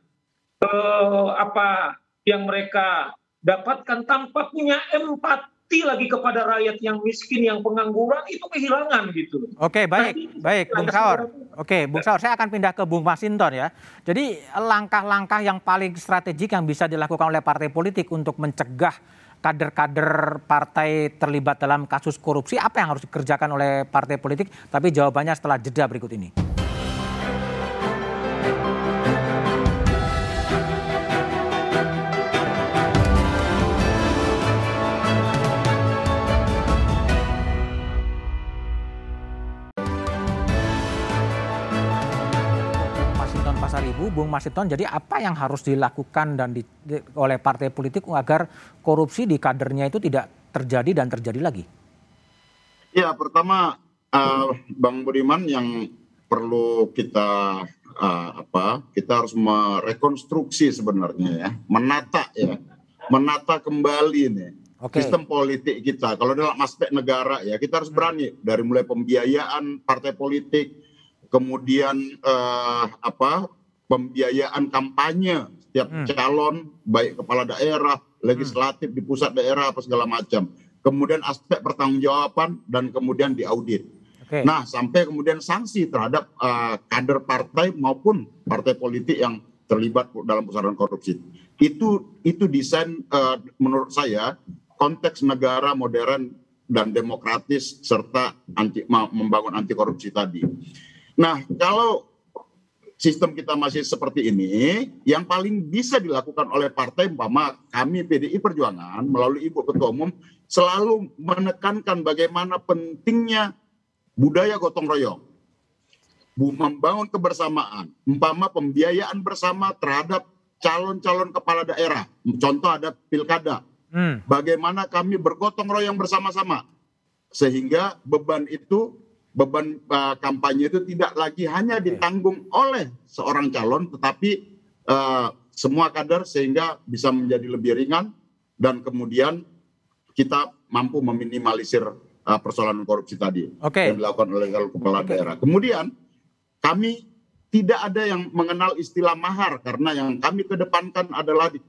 eh, apa yang mereka dapatkan tanpa punya empati berbakti lagi kepada rakyat yang miskin, yang pengangguran itu kehilangan gitu. Oke, baik, nah, baik, Bung Saur. Oke, Bung Saur, saya akan pindah ke Bung Masinton ya. Jadi langkah-langkah yang paling strategik yang bisa dilakukan oleh partai politik untuk mencegah kader-kader partai terlibat dalam kasus korupsi, apa yang harus dikerjakan oleh partai politik? Tapi jawabannya setelah jeda berikut ini. Bung Masiton, jadi apa yang harus dilakukan dan di, di, oleh partai politik agar korupsi di kadernya itu tidak terjadi dan terjadi lagi? Ya, pertama uh, Bang Budiman yang perlu kita uh, apa? Kita harus merekonstruksi sebenarnya ya, menata ya, menata kembali nih okay. sistem politik kita. Kalau dalam aspek negara ya, kita harus berani dari mulai pembiayaan partai politik, kemudian uh, apa pembiayaan kampanye setiap hmm. calon baik kepala daerah, legislatif hmm. di pusat daerah apa segala macam. Kemudian aspek pertanggungjawaban dan kemudian diaudit. Okay. Nah, sampai kemudian sanksi terhadap uh, kader partai maupun partai politik yang terlibat dalam pusaran korupsi. Itu itu desain uh, menurut saya konteks negara modern dan demokratis serta anti membangun anti korupsi tadi. Nah, kalau sistem kita masih seperti ini, yang paling bisa dilakukan oleh partai umpama kami PDI Perjuangan melalui Ibu Ketua Umum selalu menekankan bagaimana pentingnya budaya gotong royong. Membangun kebersamaan, umpama pembiayaan bersama terhadap calon-calon kepala daerah. Contoh ada pilkada. Hmm. Bagaimana kami bergotong royong bersama-sama sehingga beban itu beban uh, kampanye itu tidak lagi hanya ditanggung oleh seorang calon, tetapi uh, semua kader sehingga bisa menjadi lebih ringan dan kemudian kita mampu meminimalisir uh, persoalan korupsi tadi okay. yang dilakukan oleh kepala okay. daerah. Kemudian kami tidak ada yang mengenal istilah mahar karena yang kami kedepankan adalah di,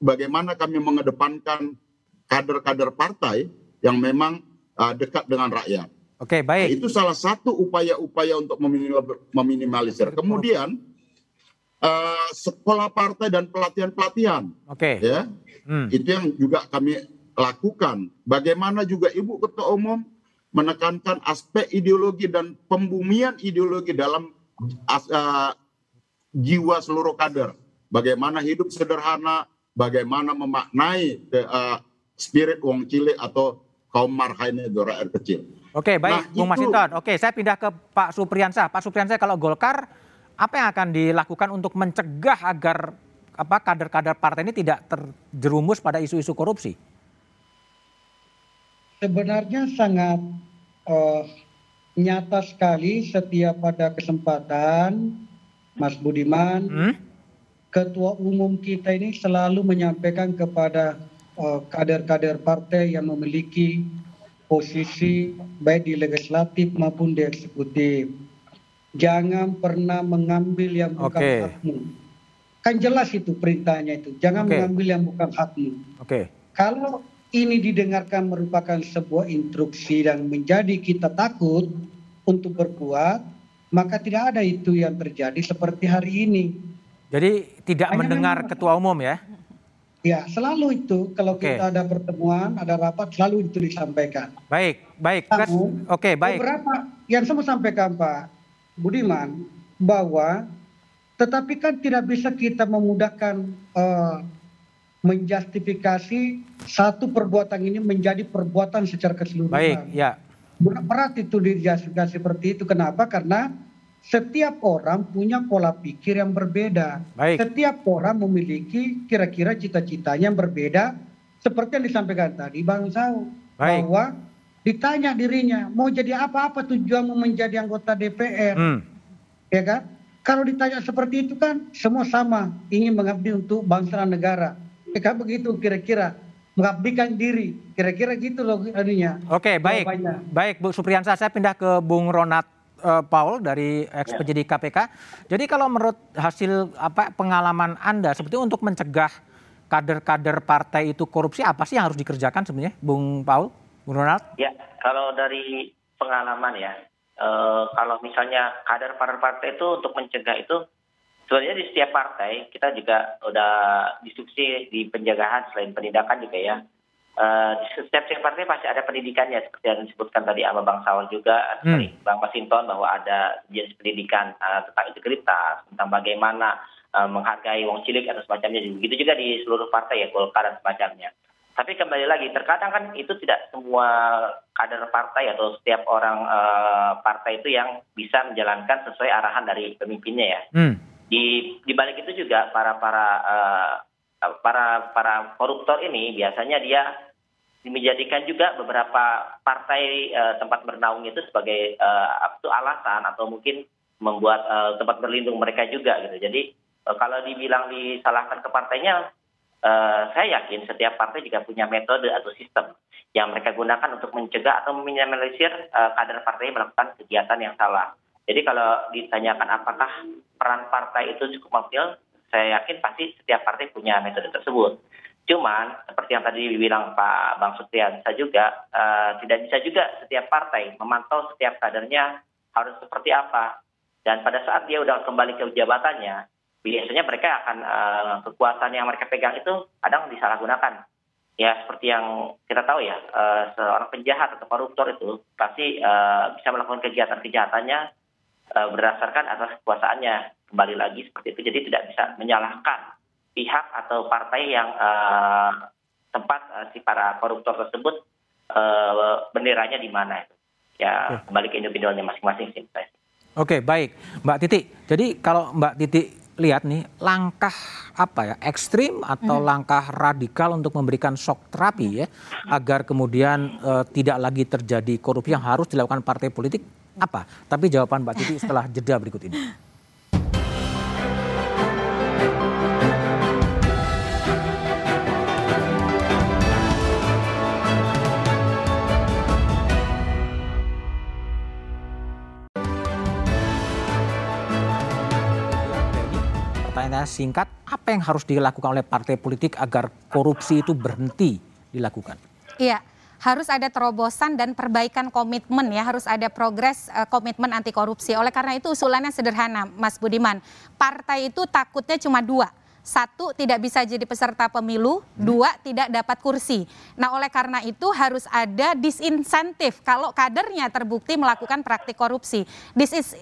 bagaimana kami mengedepankan kader-kader partai yang memang uh, dekat dengan rakyat. Oke, baik. Nah, itu salah satu upaya-upaya untuk meminimalisir. Kemudian uh, sekolah partai dan pelatihan-pelatihan. Oke. Ya. Hmm. Itu yang juga kami lakukan. Bagaimana juga Ibu Ketua Umum menekankan aspek ideologi dan pembumian ideologi dalam uh, jiwa seluruh kader. Bagaimana hidup sederhana, bagaimana memaknai uh, spirit wong cilik atau kaum marhaine dora air kecil. Oke, baik, nah, Bung Masinton. Oke, saya pindah ke Pak Supriyansa. Pak Supriyansa, kalau Golkar, apa yang akan dilakukan untuk mencegah agar apa kader-kader partai ini tidak terjerumus pada isu-isu korupsi? Sebenarnya sangat uh, nyata sekali setiap pada kesempatan Mas Budiman, hmm? ketua umum kita ini selalu menyampaikan kepada eh, kader-kader uh, partai yang memiliki posisi baik di legislatif maupun di eksekutif. Jangan pernah mengambil yang bukan okay. hakmu. Kan jelas itu perintahnya itu. Jangan okay. mengambil yang bukan hakmu. Oke. Okay. Kalau ini didengarkan merupakan sebuah instruksi dan menjadi kita takut untuk berbuat, maka tidak ada itu yang terjadi seperti hari ini. Jadi tidak Hanya mendengar memang, ketua umum ya? Ya, selalu itu kalau okay. kita ada pertemuan, ada rapat, selalu itu disampaikan. Baik, baik. Oke, okay, baik. Beberapa yang saya mau sampaikan Pak Budiman bahwa tetapi kan tidak bisa kita memudahkan uh, menjustifikasi satu perbuatan ini menjadi perbuatan secara keseluruhan. Baik, ya. Berat itu dijustifikasi seperti itu. Kenapa? Karena setiap orang punya pola pikir yang berbeda. Baik. Setiap orang memiliki kira-kira cita-citanya yang berbeda. Seperti yang disampaikan tadi Bang Sau. Baik. Bahwa ditanya dirinya, mau jadi apa-apa tujuanmu menjadi anggota DPR. Hmm. Ya kan? Kalau ditanya seperti itu kan semua sama. Ingin mengabdi untuk bangsa dan negara. Ya kan begitu kira-kira mengabdikan diri. Kira-kira gitu loh anunya. Oke, baik. Baik, Bu Supriyansa, saya pindah ke Bung Ronat uh, Paul dari ex ya. penyidik KPK. Jadi kalau menurut hasil apa pengalaman Anda seperti untuk mencegah kader-kader partai itu korupsi, apa sih yang harus dikerjakan sebenarnya, Bung Paul, Bung Ronald? Ya, kalau dari pengalaman ya, eh, kalau misalnya kader partai itu untuk mencegah itu, sebenarnya di setiap partai kita juga udah diskusi di penjagaan selain penindakan juga ya. Eh, di setiap setiap partai pasti ada pendidikannya seperti yang disebutkan tadi sama Bang Saul juga, Hmm. sorry, Bang Masinton bahwa ada jenis pendidikan eh, tentang integritas, tentang bagaimana eh, menghargai wong cilik atau semacamnya. Begitu juga di seluruh partai ya, Golkar dan semacamnya. Tapi kembali lagi, terkadang kan itu tidak semua kader partai atau setiap orang eh, partai itu yang bisa menjalankan sesuai arahan dari pemimpinnya ya. Hmm. Di di balik itu juga para para eh, para para koruptor ini biasanya dia menjadikan juga beberapa partai eh, tempat bernaung itu sebagai apa itu alasan atau mungkin membuat eh, tempat berlindung mereka juga gitu. Jadi eh, kalau dibilang disalahkan ke partainya, eh, saya yakin setiap partai juga punya metode atau sistem yang mereka gunakan untuk mencegah atau meminimalisir eh, kader partai melakukan kegiatan yang salah. Jadi kalau ditanyakan apakah peran partai itu cukup maksimal, saya yakin pasti setiap partai punya metode tersebut. Cuman seperti yang tadi dibilang Pak Bang Sutriansa juga, eh, tidak bisa juga setiap partai memantau setiap kadernya harus seperti apa. Dan pada saat dia udah kembali ke jabatannya, biasanya mereka akan eh, kekuasaan yang mereka pegang itu kadang disalahgunakan. Ya seperti yang kita tahu ya, eh, seorang penjahat atau koruptor itu pasti eh, bisa melakukan kegiatan kejahatannya eh, berdasarkan atas kekuasaannya. Kembali lagi seperti itu, jadi tidak bisa menyalahkan pihak atau partai yang eh, tempat eh, si para koruptor tersebut eh, benderanya di mana itu. Ya kembali ke individualnya masing-masing sih. Oke, baik. Mbak Titi, jadi kalau Mbak Titi lihat nih, langkah apa ya, ekstrim atau langkah radikal untuk memberikan shock terapi ya, agar kemudian eh, tidak lagi terjadi korupsi yang harus dilakukan partai politik, apa? Tapi jawaban Mbak Titi setelah jeda berikut ini. singkat, apa yang harus dilakukan oleh partai politik agar korupsi itu berhenti dilakukan? Iya, harus ada terobosan dan perbaikan komitmen ya, harus ada progres eh, komitmen anti korupsi. Oleh karena itu usulannya sederhana, Mas Budiman. Partai itu takutnya cuma dua. Satu, tidak bisa jadi peserta pemilu. Dua, tidak dapat kursi. Nah, oleh karena itu harus ada disinsentif kalau kadernya terbukti melakukan praktik korupsi.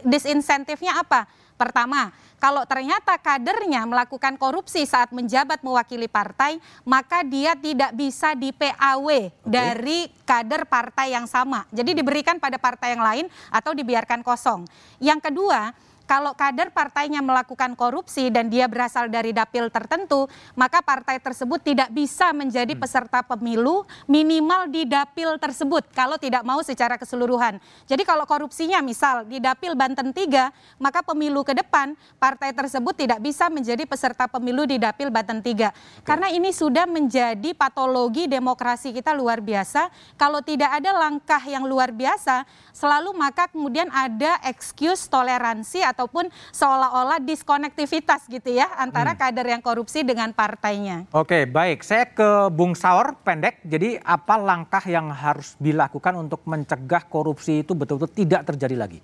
Disinsentifnya apa? Pertama, kalau ternyata kadernya melakukan korupsi saat menjabat mewakili partai, maka dia tidak bisa di PAW dari kader partai yang sama. Jadi diberikan pada partai yang lain atau dibiarkan kosong. Yang kedua, kalau kader partainya melakukan korupsi dan dia berasal dari dapil tertentu, maka partai tersebut tidak bisa menjadi peserta pemilu minimal di dapil tersebut kalau tidak mau secara keseluruhan. Jadi kalau korupsinya misal di dapil Banten 3, maka pemilu ke depan partai tersebut tidak bisa menjadi peserta pemilu di dapil Banten 3. Karena ini sudah menjadi patologi demokrasi kita luar biasa. Kalau tidak ada langkah yang luar biasa, selalu maka kemudian ada excuse toleransi ataupun seolah-olah diskonektivitas gitu ya antara kader yang korupsi dengan partainya. Oke, baik. Saya ke Bung Saur pendek. Jadi apa langkah yang harus dilakukan untuk mencegah korupsi itu betul-betul tidak terjadi lagi?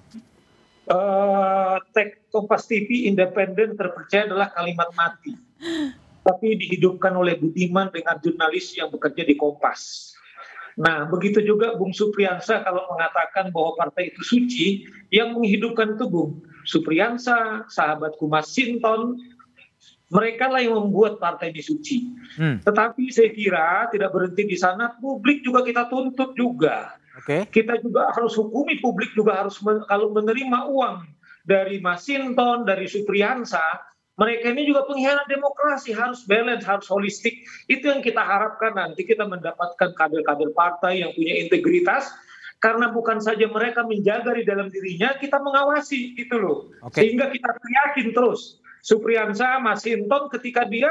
Eh, Tek Kompas TV independen terpercaya adalah kalimat mati. Tapi dihidupkan oleh Budiman dengan jurnalis yang bekerja di Kompas. Nah, begitu juga Bung Supriyansa kalau mengatakan bahwa partai itu suci, yang menghidupkan itu Bung Supriyansa, sahabatku Mas Sinton, mereka lah yang membuat partai ini suci. Hmm, Tetapi saya kira tidak berhenti di sana, publik juga kita tuntut juga Oke. kita juga harus hukumi publik juga harus men- kalau menerima uang dari Masinton, dari Supriyansa, mereka ini juga pengkhianat demokrasi, harus balance, harus holistik. Itu yang kita harapkan nanti kita mendapatkan kader-kader partai yang punya integritas, karena bukan saja mereka menjaga di dalam dirinya, kita mengawasi gitu loh. Oke. Sehingga kita yakin terus. Supriyansa, Masinton ketika dia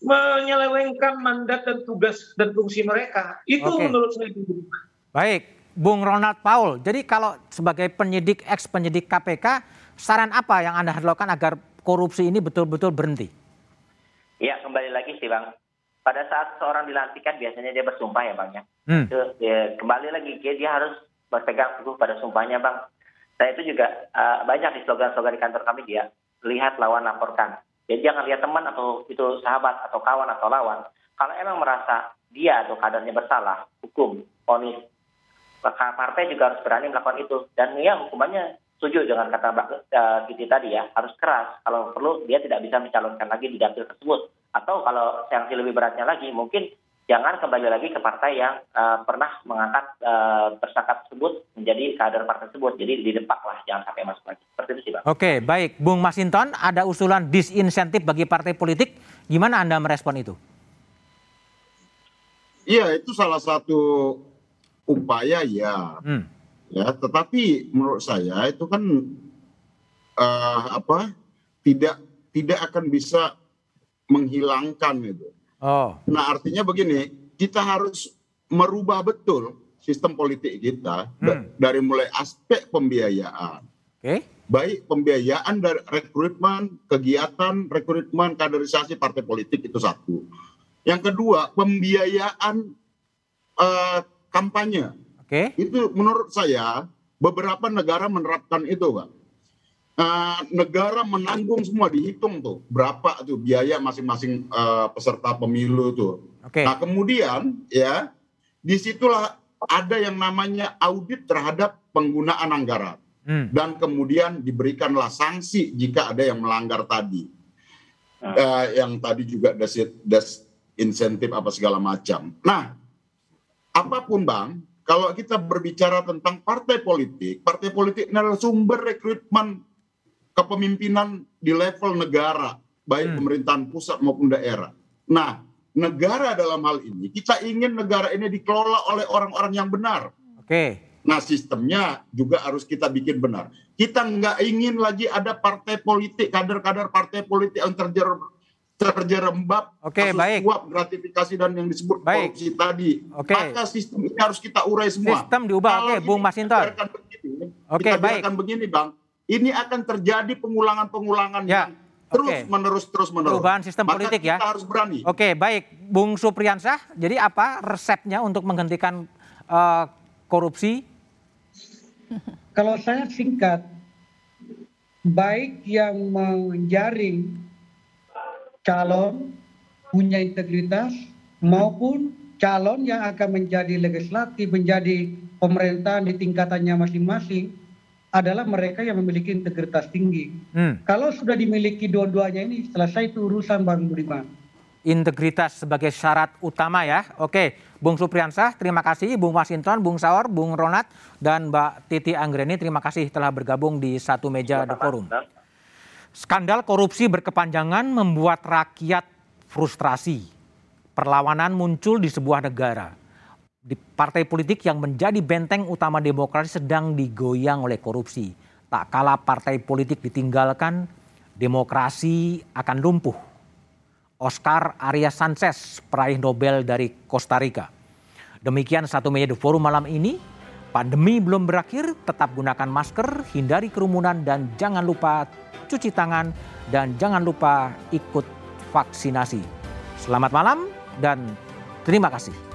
menyelewengkan mandat dan tugas dan fungsi mereka. Itu Oke. menurut saya. Baik, Bung Ronald Paul. Jadi kalau sebagai penyidik ex penyidik KPK, saran apa yang Anda harus lakukan agar korupsi ini betul-betul berhenti? Ya kembali lagi sih bang, pada saat seorang dilantikan biasanya dia bersumpah ya bang ya. Hmm. Itu, kembali lagi dia, dia harus berpegang teguh pada sumpahnya bang. Saya itu juga uh, banyak di slogan-slogan di kantor kami dia lihat lawan laporkan. Jadi jangan lihat teman atau itu sahabat atau kawan atau lawan. Kalau emang merasa dia atau kadernya bersalah, hukum, ponis, maka partai juga harus berani melakukan itu. Dan ya hukumannya setuju dengan kata Mbak uh, tadi ya, harus keras. Kalau perlu dia tidak bisa mencalonkan lagi di dapil tersebut. Atau kalau sanksi lebih beratnya lagi, mungkin jangan kembali lagi ke partai yang uh, pernah mengangkat uh, tersangka tersebut menjadi kader partai tersebut. Jadi didepak lah, jangan sampai masuk lagi. Seperti itu sih Bang. Oke, baik. Bung Masinton, ada usulan disinsentif bagi partai politik. Gimana Anda merespon itu? Iya, itu salah satu upaya ya. Hmm. Ya, tetapi menurut saya itu kan uh, apa? Tidak tidak akan bisa menghilangkan itu. Oh. Nah, artinya begini, kita harus merubah betul sistem politik kita Hmm. dari mulai aspek pembiayaan. Oke. Baik pembiayaan dari rekrutmen, kegiatan rekrutmen, kaderisasi partai politik itu satu. Yang kedua, pembiayaan eh, kampanye. Oke. Itu menurut saya beberapa negara menerapkan itu, Pak. Eh, negara menanggung semua dihitung tuh berapa tuh biaya masing-masing eh, peserta pemilu tuh. Oke. Nah kemudian ya di situlah ada yang namanya audit terhadap penggunaan anggaran Hmm. dan kemudian diberikanlah sanksi jika ada yang melanggar tadi. Hmm. Eh, yang tadi juga des, des insentif apa segala macam. Nah, apa pun bang, kalau kita berbicara tentang partai politik, partai politik ini adalah sumber rekrutmen kepemimpinan di level negara, baik Hmm. pemerintahan pusat maupun daerah. Nah, negara dalam hal ini kita ingin negara ini dikelola oleh orang-orang yang benar. Oke. Nah, sistemnya juga harus kita bikin benar. Kita nggak ingin lagi ada partai politik, kader-kader partai politik yang terjer terjerembab Oke, kasus baik. suap, gratifikasi dan yang disebut Baik. korupsi tadi. Oke. Maka sistem ini harus kita urai semua. Sistem diubah. Oke, Bung Masinton. kita Oke, kita baik. biarkan begini, Bang. Ini akan terjadi pengulangan-pengulangan Ya, yang terus oke. menerus terus menerus. Perubahan sistem Maka politik ya. Kita harus berani. Oke, baik. Bung Supriyansah, jadi apa resepnya untuk menghentikan eh, korupsi? Kalau saya singkat, baik yang menjaring calon punya integritas maupun calon yang akan menjadi legislatif, menjadi pemerintahan di tingkatannya masing-masing adalah mereka yang memiliki integritas tinggi. Hmm. Kalau sudah dimiliki dua-duanya ini, selesai itu urusan Bang Budiman. Integritas sebagai syarat utama ya. Oke, Bung Supriyansah, terima kasih. Bung Masinton, Bung Saur, Bung Ronat, dan Mbak Titi Anggreni, terima kasih telah bergabung di satu meja The Forum. Skandal korupsi berkepanjangan membuat rakyat frustrasi. Perlawanan muncul di sebuah negara. Di partai politik yang menjadi benteng utama demokrasi sedang digoyang oleh korupsi. Tak kala partai politik ditinggalkan, demokrasi akan lumpuh. Oscar Arias Sanchez, peraih Nobel dari Costa Rica. Demikian satu meja The Forum malam ini. Pandemi belum berakhir, tetap gunakan masker, hindari kerumunan, dan jangan lupa cuci tangan, dan jangan lupa ikut vaksinasi. Selamat malam dan terima kasih.